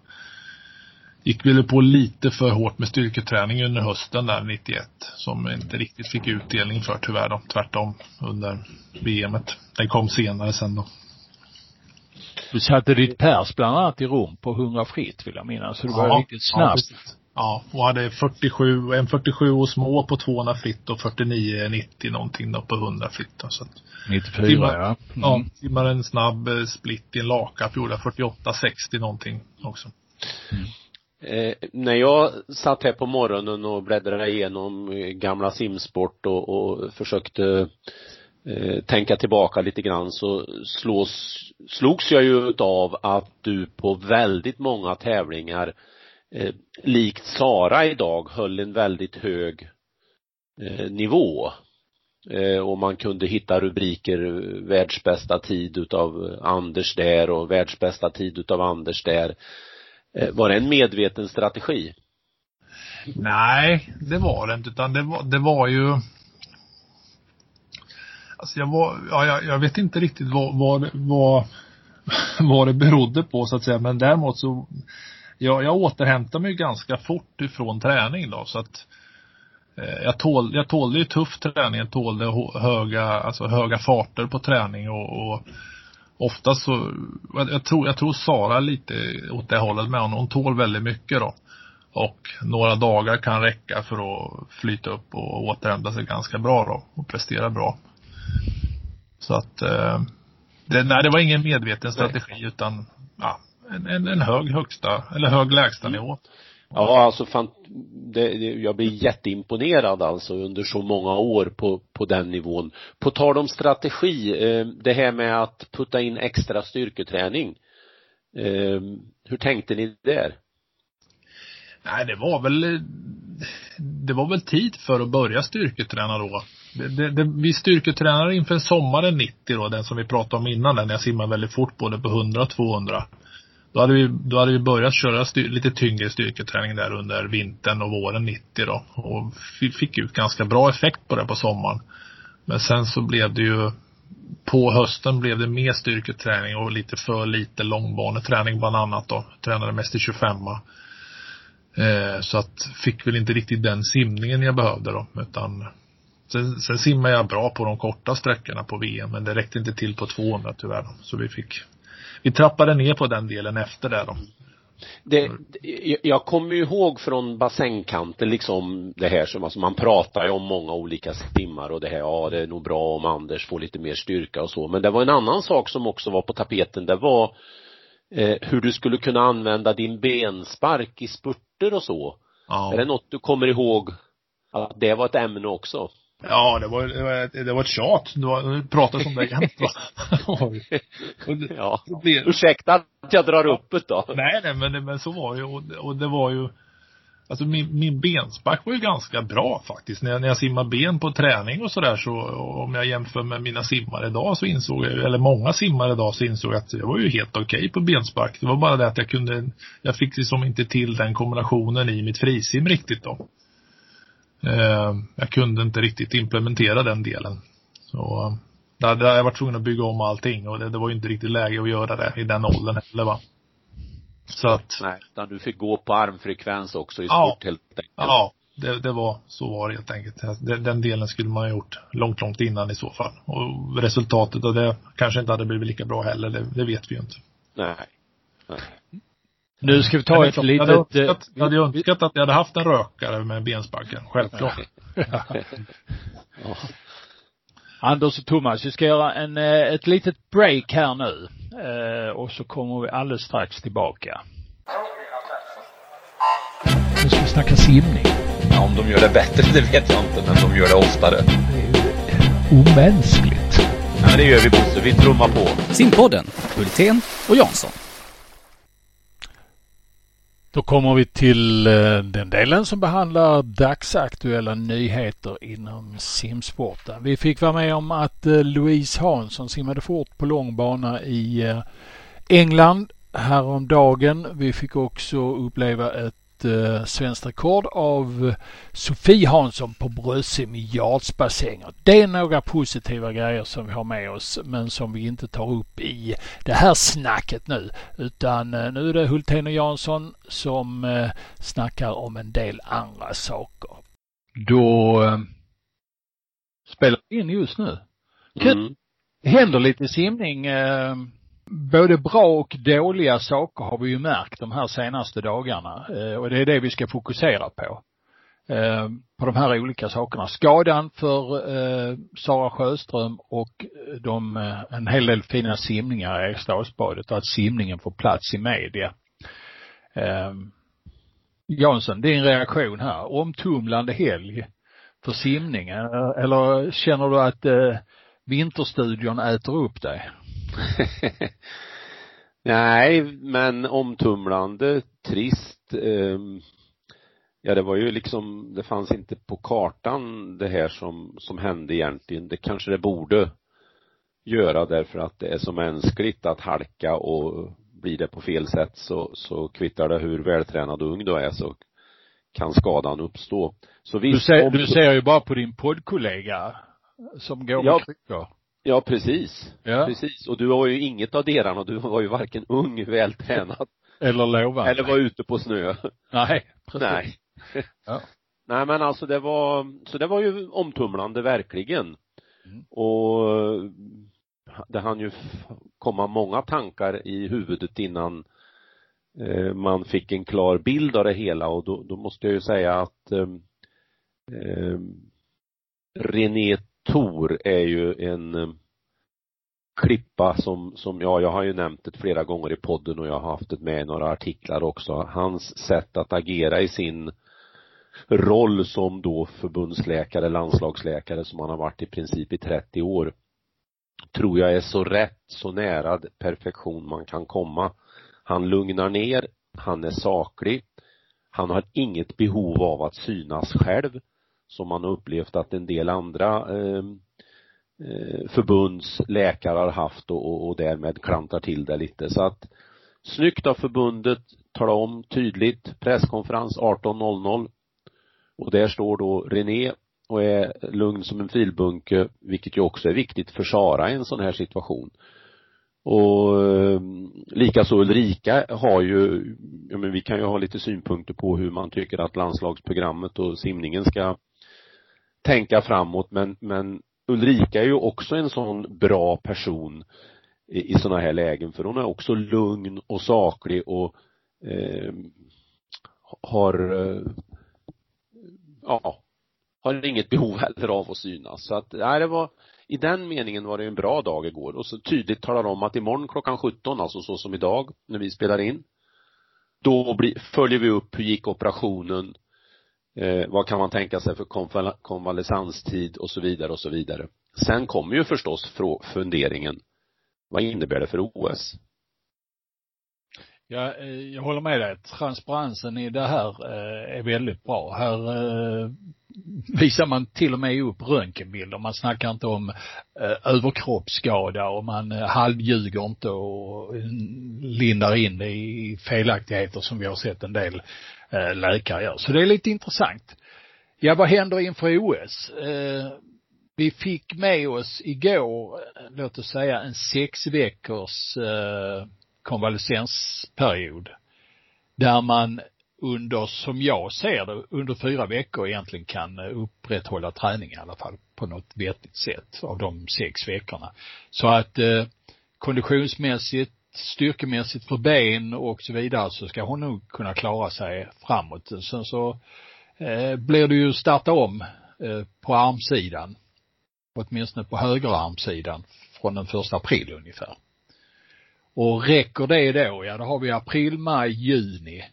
gick vi på lite för hårt med styrketräning under hösten där 91. Som inte riktigt fick utdelning för tyvärr då. Tvärtom under VMet. Den kom senare sen då. Du satte ditt pers bland annat i Rom på 100 fritt vill jag minnas. Så det var riktigt Ja, snabbt. precis. ja, och hade 47, en 47 och små på 200 fritt och 49, 90 någonting då på 100 fritt då. Så att 94 Simmar- ja. Mm. Ja, simmade en snabb eh, split i en lakapp gjorde jag 48-60 någonting också. Eh, när jag satt här på morgonen och bläddrade igenom eh, gamla simsport och, och försökte eh, tänka tillbaka lite grann så slås, slogs jag ju av att du på väldigt många tävlingar eh, likt Sara idag höll en väldigt hög eh, nivå. Eh, och man kunde hitta rubriker världsbästa tid utav Anders där och världsbästa tid utav Anders där. Eh, var det en medveten strategi? Nej, det var det inte utan det var, det var ju Alltså jag var, ja, jag, jag vet inte riktigt vad, vad, det- vad, vad det berodde på så att säga men däremot så jag, jag återhämtade mig ganska fort ifrån träning då så att eh, jag, tål, jag tålde ju tuff träning, jag tålde höga, alltså höga farter på träning och, och ofta så, jag tror, jag tror Sara lite åt det hållet med hon, hon tål väldigt mycket då. Och några dagar kan räcka för att flyta upp och återhämta sig ganska bra då och prestera bra. Så att, eh, det, nej det var ingen medveten strategi utan, ja, en, en, en hög högsta, eller hög lägsta nivå. Ja, alltså fan, det, det, jag blir jätteimponerad alltså under så många år på, på den nivån. På tal om strategi, eh, det här med att putta in extra styrketräning. Eh, hur tänkte ni där? Nej, det var väl, eh, det var väl tid för att börja styrketräna då. Det, det, det, vi styrketränade inför sommaren 90 då, den som vi pratade om innan, den jag simmade väldigt fort både på 100 och 200. Då hade vi, då hade vi börjat köra styr, lite tyngre styrketräning där under vintern och våren 90 då. Och vi fick ut ganska bra effekt på det på sommaren. Men sen så blev det ju, på hösten blev det mer styrketräning och lite för lite långbaneträning bland annat då. Tränade mest i 25 Eh, så att fick väl inte riktigt den simningen jag behövde då. Utan sen, sen simmade jag bra på de korta sträckorna på VM men det räckte inte till på 200 tyvärr. Då. Så vi fick, vi trappade ner på den delen efter det då. Det, jag kommer ju ihåg från bassängkanten liksom det här som, alltså man pratar ju om många olika simmar och det här, ja det är nog bra om Anders får lite mer styrka och så, men det var en annan sak som också var på tapeten, det var eh, hur du skulle kunna använda din benspark i spurter och så. Ja. Är det något du kommer ihåg att det var ett ämne också? Ja, det var, det var, det var ett tjat. Det var, det pratas om det jämt va. Ja. blev- Ursäkta att jag drar upp det då. Nej, nej, men, men så var det ju. Och, och det var ju, alltså min, min benspark var ju ganska bra faktiskt. När jag, när jag simmar ben på träning och sådär så, om jag jämför med mina simmare idag så insåg jag, eller många simmare idag så insåg jag att jag var ju helt okej på benspark. Det var bara det att jag kunde, jag fick liksom inte till den kombinationen i mitt frisim riktigt då. Eh, jag kunde inte riktigt implementera den delen. Så, där, där jag var tvungen att bygga om allting och det, det var ju inte riktigt läge att göra det i den åldern heller va. Så att, Nej, utan du fick gå på armfrekvens också i Ja. sport helt enkelt. ja, det, det var, så var det helt enkelt. Den, den delen skulle man ha gjort långt, långt innan i så fall. Och resultatet av det kanske inte hade blivit lika bra heller, det, det vet vi ju inte. Nej. Nej. Nu ska vi ta ett klart, litet... Jag hade eh, önskat, jag hade önskat att jag hade haft en rökare med bensparken, självklart. Ja. Anders och Thomas, vi ska göra en, eh, ett litet break här nu. Eh, och så kommer vi alldeles strax tillbaka. Nu ska vi snacka simning. Ja, om de gör det bättre, det vet jag inte, men de gör det oftare. Det är ju omänskligt. Ja, men det gör vi Bosse, vi trummar på. Simpodden, Hultén och Jansson. Då kommer vi till eh, den delen som behandlar dagsaktuella nyheter inom simsporten. Vi fick vara med om att eh, Louise Hansson simmade fort på långbana i eh, England häromdagen. Vi fick också uppleva ett eh, svenskt rekord av eh, Sofie Hansson på bröstsim i yardsbassänger. Det är några positiva grejer som vi har med oss men som vi inte tar upp i det här snacket nu. Utan eh, nu är det Hultén och Jansson som eh, snackar om en del andra saker. Då eh, spelar vi in just nu. Mm. Det händer lite simning. Både bra och dåliga saker har vi ju märkt de här senaste dagarna. Eh, och det är det vi ska fokusera på. Eh, på de här olika sakerna. Skadan för eh, Sara Sjöström och de, en hel del fina simningar i Eriksdalsbadet och att simningen får plats i media. Jansson, din reaktion här. Omtumlande helg för simningen. Eller känner du att Vinterstudion äter upp dig? Nej, men omtumlande, trist. ehm, ja, det var ju liksom, det fanns inte på kartan det här som, som hände egentligen. Det kanske det borde göra därför att det är så mänskligt att halka och blir det på fel sätt så, så kvittar det hur vältränad och ung du är så kan skadan uppstå. Så Du visst, ser, om- du ser ju bara på din poddkollega som går Ja. med kryckor. Ja, precis. Ja. Precis. Och du var ju inget av delarna. Du var ju varken ung, vältränad Eller lovande. eller var ute på snö. Nej, precis. Nej. Ja. Nej men alltså det var, så det var ju omtumlande verkligen. Mm. Och det hann ju komma många tankar i huvudet innan eh, man fick en klar bild av det hela och då, då måste jag ju säga att eh, eh, René Tor är ju en eh, klippa som, som, ja, jag har ju nämnt det flera gånger i podden och jag har haft det med i några artiklar också. Hans sätt att agera i sin roll som då förbundsläkare, landslagsläkare som han har varit i princip i 30 år tror jag är så rätt, så nära perfektion man kan komma. Han lugnar ner, han är saklig, han har inget behov av att synas själv som man har upplevt att en del andra eh, eh förbundsläkare har haft och, och, och därmed klantar till det lite så att snyggt av förbundet, tala om tydligt, presskonferens 18.00 och där står då René och är lugn som en filbunke, vilket ju också är viktigt för Sara i en sån här situation. Och eh, likaså Ulrika har ju, ja men vi kan ju ha lite synpunkter på hur man tycker att landslagsprogrammet och simningen ska tänka framåt men, men Ulrika är ju också en sån bra person i, i sådana här lägen för hon är också lugn och saklig och eh, har eh, ja, har inget behov heller av att synas. Så att, nej, det var, i den meningen var det en bra dag igår och så tydligt talar om att imorgon klockan 17, alltså så som idag, när vi spelar in, då blir, följer vi upp hur gick operationen, eh, vad kan man tänka sig för konval konvalescenstid och så vidare och så vidare. Sen kommer ju förstås funderingen, vad innebär det för OS? Ja, eh, jag håller med dig. Transparensen i det här eh, är väldigt bra. Här eh, visar man till och med upp röntgenbilder. Man snackar inte om överkroppsskada och man halvljuger inte och mm, lindar in det i felaktigheter som vi har sett en del Eh, läkare gör. Så det är lite intressant. Ja, vad händer inför OS? Eh, vi fick med oss igår, eh, låt oss säga en sex veckors konvalescensperiod där man under, som jag ser det, under fyra veckor egentligen kan upprätthålla träning i alla fall på något vettigt sätt av de sex veckorna. Så att eh, konditionsmässigt, styrkemässigt för ben och så vidare så ska hon nog kunna klara sig framåt. Sen så eh, blir det ju starta om eh, på armsidan, åtminstone på högerarmsidan från den första april ungefär. Och räcker det då, ja då har vi april, maj, juni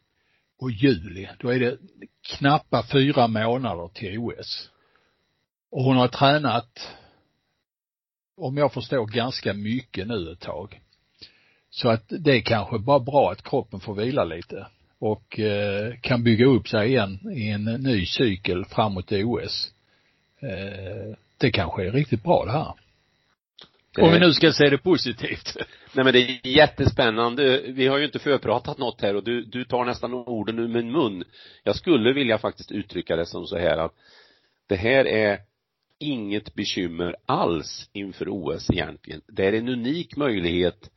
och juli. Då är det knappa fyra månader till OS. Och hon har tränat, om jag förstår, ganska mycket nu ett tag. Så att det är kanske bara bra att kroppen får vila lite och eh, kan bygga upp sig igen i en ny cykel framåt OS. Eh, det kanske är riktigt bra det här. Om vi nu ska se det positivt. Nej men det är jättespännande. Vi har ju inte förpratat något här och du, du tar nästan orden ur min mun. Jag skulle vilja faktiskt uttrycka det som så här att det här är inget bekymmer alls inför OS egentligen. Det är en unik möjlighet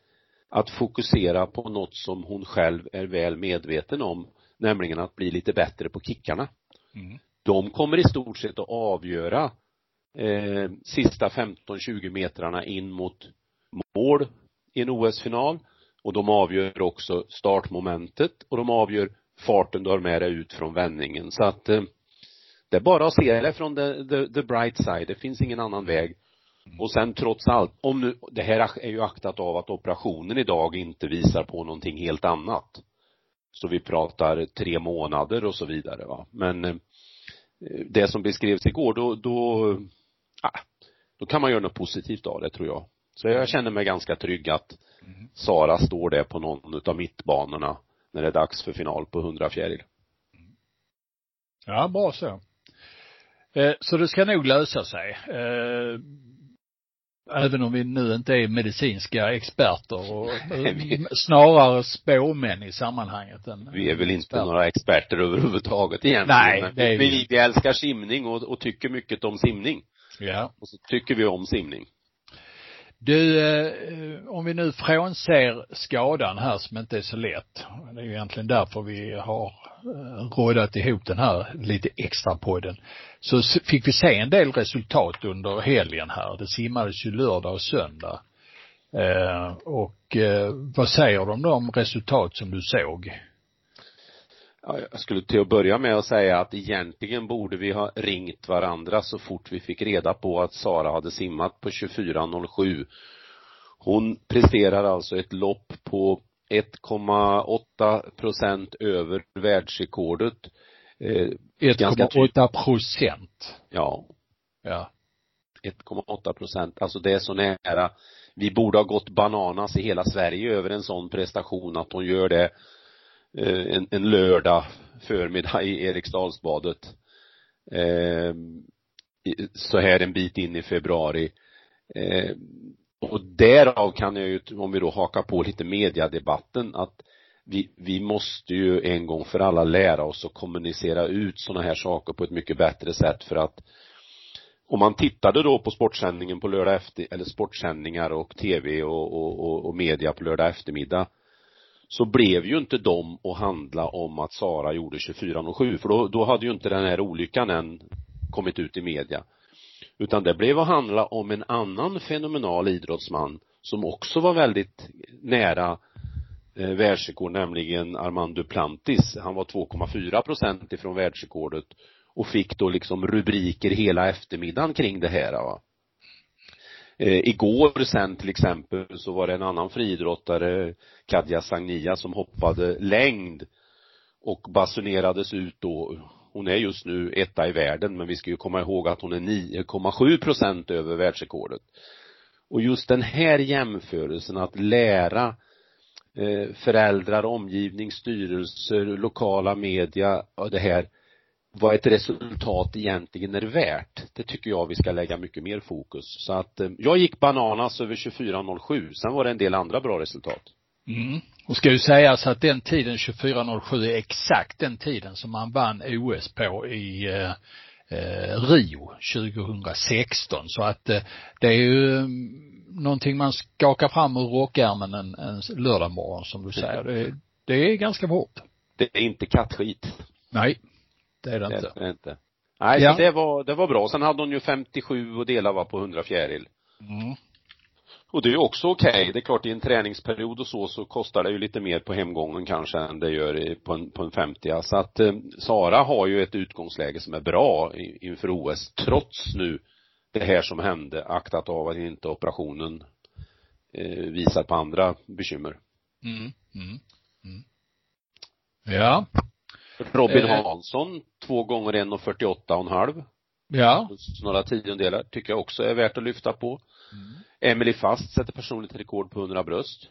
att fokusera på något som hon själv är väl medveten om, nämligen att bli lite bättre på kickarna. Mm. De kommer i stort sett att avgöra eh, sista 15-20 metrarna in mot mål i en OS-final och de avgör också startmomentet och de avgör farten du har med dig ut från vändningen så att eh, det är bara att se det från the, the, the bright side, det finns ingen annan väg. Och sen trots allt, om nu, det här är ju aktat av att operationen idag inte visar på någonting helt annat. Så vi pratar tre månader och så vidare va. Men eh, det som beskrevs igår, då, då ah, då kan man göra något positivt av det tror jag. Så jag känner mig ganska trygg att. Sara står där på någon utav mittbanorna när det är dags för final på 100 fjäril. Ja, bra så. Eh, så det ska nog lösa sig. Eh, Även om vi nu inte är medicinska experter och snarare spåmän i sammanhanget än Vi är väl inte experter. några experter överhuvudtaget egentligen. Nej, det är vi. vi, vi älskar simning och, och tycker mycket om simning. Ja. Och så tycker vi om simning. Du, eh, om vi nu frånser skadan här som inte är så lätt. Det är ju egentligen därför vi har eh, rådat ihop den här lite extra podden. Så fick vi se en del resultat under helgen här. Det simmades ju lördag och söndag. Eh, och eh, vad säger de då om resultat som du såg? Ja, jag skulle till att börja med att säga att egentligen borde vi ha ringt varandra så fort vi fick reda på att Sara hade simmat på 24.07. Hon presterar alltså ett lopp på 1,8 procent över världsrekordet. Eh, 1,8 procent. Ja. Ja. 1,8 procent. Alltså det är så nära. Vi borde ha gått bananas i hela Sverige över en sån prestation att hon gör det Eh, en, en lördag förmiddag i Eriksdalsbadet. Eh, så här en bit in i februari. Eh, och därav kan jag ju, om vi då hakar på lite mediadebatten, att vi, vi måste ju en gång för alla lära oss att kommunicera ut sådana här saker på ett mycket bättre sätt för att om man tittade då på sportsändningen på lördag efter, eller sportsändningar och tv och, och, och, och media på lördag eftermiddag så blev ju inte de att handla om att Sara gjorde 24.07 för då, då hade ju inte den här olyckan än kommit ut i media. Utan det blev att handla om en annan fenomenal idrottsman som också var väldigt nära eh, världsrekord, nämligen Armand Duplantis. Han var 2,4 procent ifrån världsrekordet och fick då liksom rubriker hela eftermiddagen kring det här va. Eh, igår sen till exempel så var det en annan friidrottare, Kadja Sagnia, som hoppade längd och basunerades ut då. Hon är just nu etta i världen men vi ska ju komma ihåg att hon är 9,7 procent över världsrekordet. Och just den här jämförelsen att lära eh, Eh, föräldrar, omgivning, styrelser, lokala media och det här vad ett resultat egentligen är värt. Det tycker jag vi ska lägga mycket mer fokus. Så att eh, jag gick bananas över 24.07. Sen var det en del andra bra resultat. Mm. Och ska ju sägas att den tiden 24.07 är exakt den tiden som man vann OS på i eh, eh Rio 2016. Så att eh, det är ju mm, någonting man skakar fram ur rockärmen en, en lördagmorgon som du säger. Det, det är ganska hårt. Det är inte kattskit. Nej, det är det Det inte. är det inte. Nej, Ja. så det var, det var bra. Sen hade hon ju 57 och dela var på 100 fjäril. Mm. Och det är ju också okej. Det är klart i en träningsperiod och så, så kostar det ju lite mer på hemgången kanske än det gör på en, på en 50 Så att eh, Sara har ju ett utgångsläge som är bra inför OS, trots nu det här som hände, aktat av att inte operationen eh, visar på andra bekymmer. Mm. Mm. Mm. Ja, Robin Eh. Hansson, två gånger 1,48 och en halv. ja. Några tiondelar tycker jag också är värt att lyfta på. Mm. Emily Fast sätter personligt rekord på 100 bröst.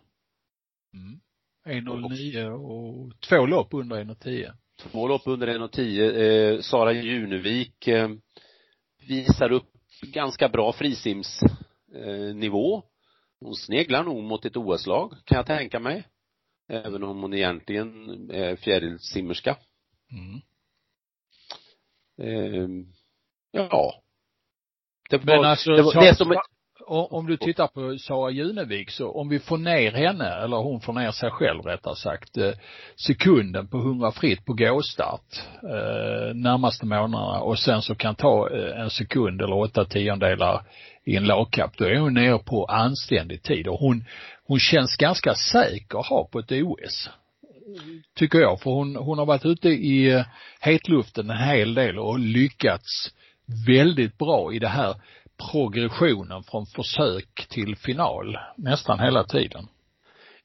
Mm. 1.09 och två lopp under 1.10. Två lopp under 1,10. Eh, Sara Junevik eh, visar upp ganska bra frisimsnivå. Eh, hon sneglar nog mot ett OS-lag, kan jag tänka mig. Även om hon egentligen är fjärilsimmerska. Mm. Eh, ja. Det var, alltså, det, var, så- det som, Om du tittar på Sara Junevik så om vi får ner henne, eller hon får ner sig själv rättare sagt, eh, sekunden på 100 fritt på gåstart eh, närmaste månaderna och sen så kan ta eh, en sekund eller åtta tiondelar i en lagkapp, då är hon nere på anständig tid och hon, hon känns ganska säker att ha på ett OS. Tycker jag, för hon, hon har varit ute i hetluften en hel del och lyckats väldigt bra i det här progressionen från försök till final nästan hela tiden.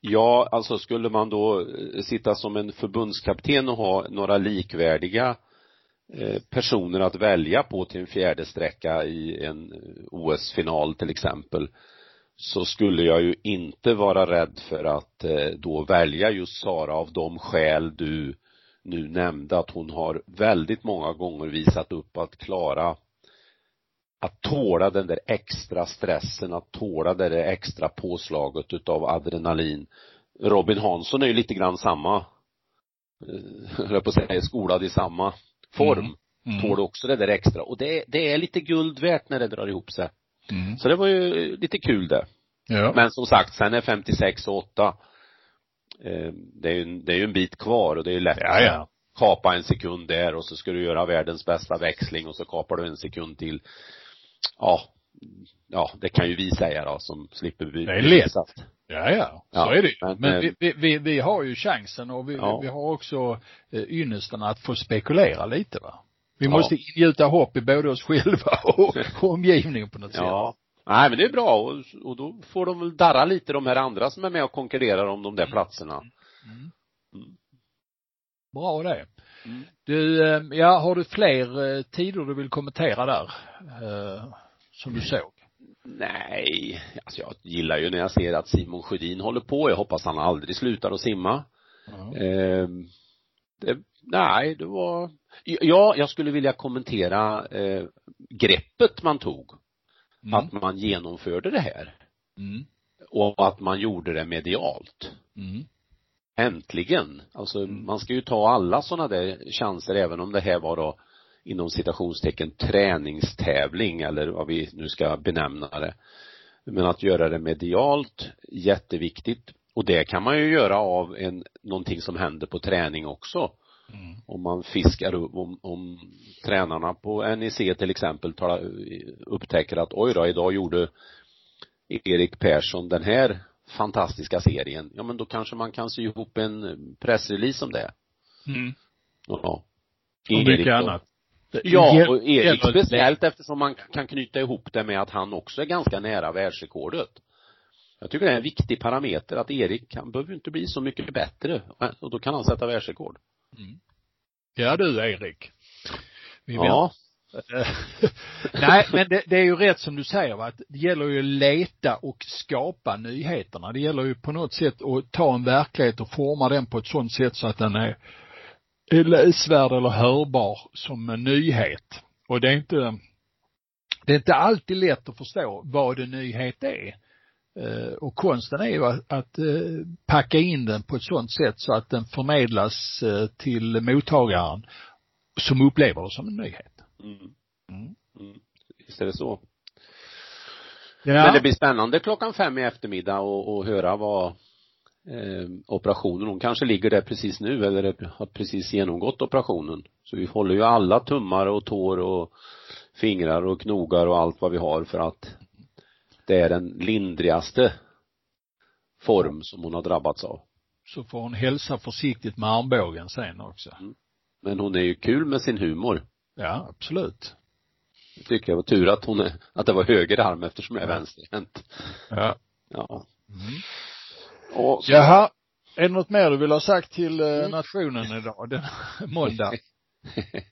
Ja, alltså skulle man då eh, sitta som en förbundskapten och ha några likvärdiga eh, personer att välja på till en fjärde sträcka i en eh, OS-final till exempel så skulle jag ju inte vara rädd för att då välja just Sara av de skäl du nu nämnde att hon har väldigt många gånger visat upp att klara att tåla den där extra stressen, att tåla det där extra påslaget utav adrenalin. Robin Hansson är ju lite grann samma, eh, höll på att säga, skolad i samma form. Mm. Tål också det där extra. Och det, det är lite guld värt när det drar ihop sig. Mm. Så det var ju lite kul det. Ja. Men som sagt, sen är 56 och 8 eh, det är ju en, det är ju en bit kvar och det är ju lätt Ja, ja. kapa en sekund där och så ska du göra världens bästa växling och så kapar du en sekund till. Ja, ja, det kan ju vi säga då som slipper bli Det är lätt. Ja, ja, så Ja, är det ju. men, Men vi, vi, vi, vi har ju chansen och vi, Ja. vi har också eh, ynnesten att få spekulera lite va. Vi Ja. måste ingjuta hopp i både oss själva och, och omgivningen på något sätt. Ja. Nej men det är bra och, och då får de väl darra lite de här andra som är med och konkurrerar om de där platserna. Mm. Mm. Bra det. Mm. Du, eh, ja, har du fler eh, tider du vill kommentera där? Eh, som du såg? Nej, alltså jag gillar ju när jag ser att Simon Sjödin håller på. Jag hoppas han aldrig slutar att simma. Ja. Ehm, det, nej, det var, ja, jag skulle vilja kommentera eh, greppet man tog. Mm. Att man genomförde det här. Mm. Och att man gjorde det medialt. Äntligen. Alltså Mm. man ska ju ta alla sådana där chanser även om det här var då inom citationstecken träningstävling eller vad vi nu ska benämna det. Men att göra det medialt, jätteviktigt. Och det kan man ju göra av en, någonting som händer på träning också. Mm. Om man fiskar upp, om, om tränarna på NEC till exempel talar, upptäcker att oj då, idag gjorde Erik Persson den här fantastiska serien, ja men då kanske man kan sy ihop en pressrelease om det. Mm. Ja. Och mycket då. annat. Ja, och Erik speciellt eftersom man kan knyta ihop det med att han också är ganska nära världsrekordet. Jag tycker det är en viktig parameter att Erik, han behöver ju inte bli så mycket bättre och då kan han sätta världsrekord. Ja du Erik. Vi Ja. Nej, men det, det är ju rätt som du säger va? att det gäller ju att leta och skapa nyheterna. Det gäller ju på något sätt att ta en verklighet och forma den på ett sådant sätt så att den är, är läsvärd eller hörbar som en nyhet. Och det är inte, det är inte alltid lätt att förstå vad en nyhet är. Eh, och konsten är ju att, att eh, packa in den på ett sådant sätt så att den förmedlas eh, till mottagaren som upplever det som en nyhet. Mm. Mm. Mm. Visst är det så. Ja. Men det blir spännande klockan fem i eftermiddag och, och höra vad eh, operationen, hon kanske ligger där precis nu eller har precis genomgått operationen. Så vi håller ju alla tummar och tår och fingrar och knogar och allt vad vi har för att det är den lindrigaste form som hon har drabbats av. så får hon hälsa försiktigt med armbågen sen också. Men hon är ju kul med sin humor. Ja, absolut. Jag tycker jag var tur att hon är, att det var höger arm eftersom jag är vänsterhänt. Ja. Ja. Mm. Och så, Jaha, är det något mer du vill ha sagt till eh, nationen idag, den måndag?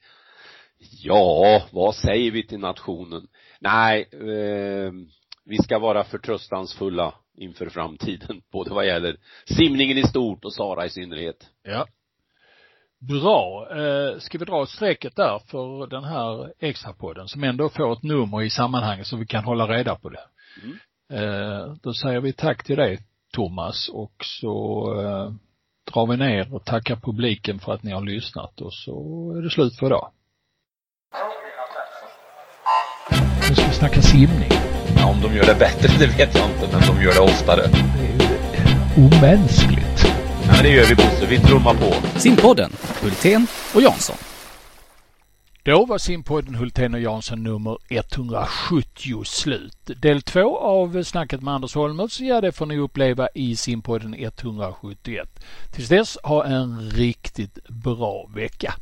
Ja, vad säger vi till nationen? Nej, eh, vi ska vara förtröstansfulla inför framtiden, både vad gäller simningen i stort och Sara i synnerhet. Ja. Bra. Eh, ska vi dra strecket där för den här extrapodden som ändå får ett nummer i sammanhanget så vi kan hålla reda på det. Mm. Eh, då säger vi tack till dig Thomas och så eh, drar vi ner och tackar publiken för att ni har lyssnat och så är det slut för idag. Nu ska vi snacka simning. Ja, om de gör det bättre, det vet jag inte, men de gör det oftare. Det är ju omänskligt. Ja, men det gör vi Bosse, vi trummar på. Simpodden, Hultén och Jansson. Då var simpodden Hultén och Jansson nummer 170 slut. Del två av snacket med Anders Holmers, ja det får ni uppleva i simpodden 171. Tills dess, ha en riktigt bra vecka.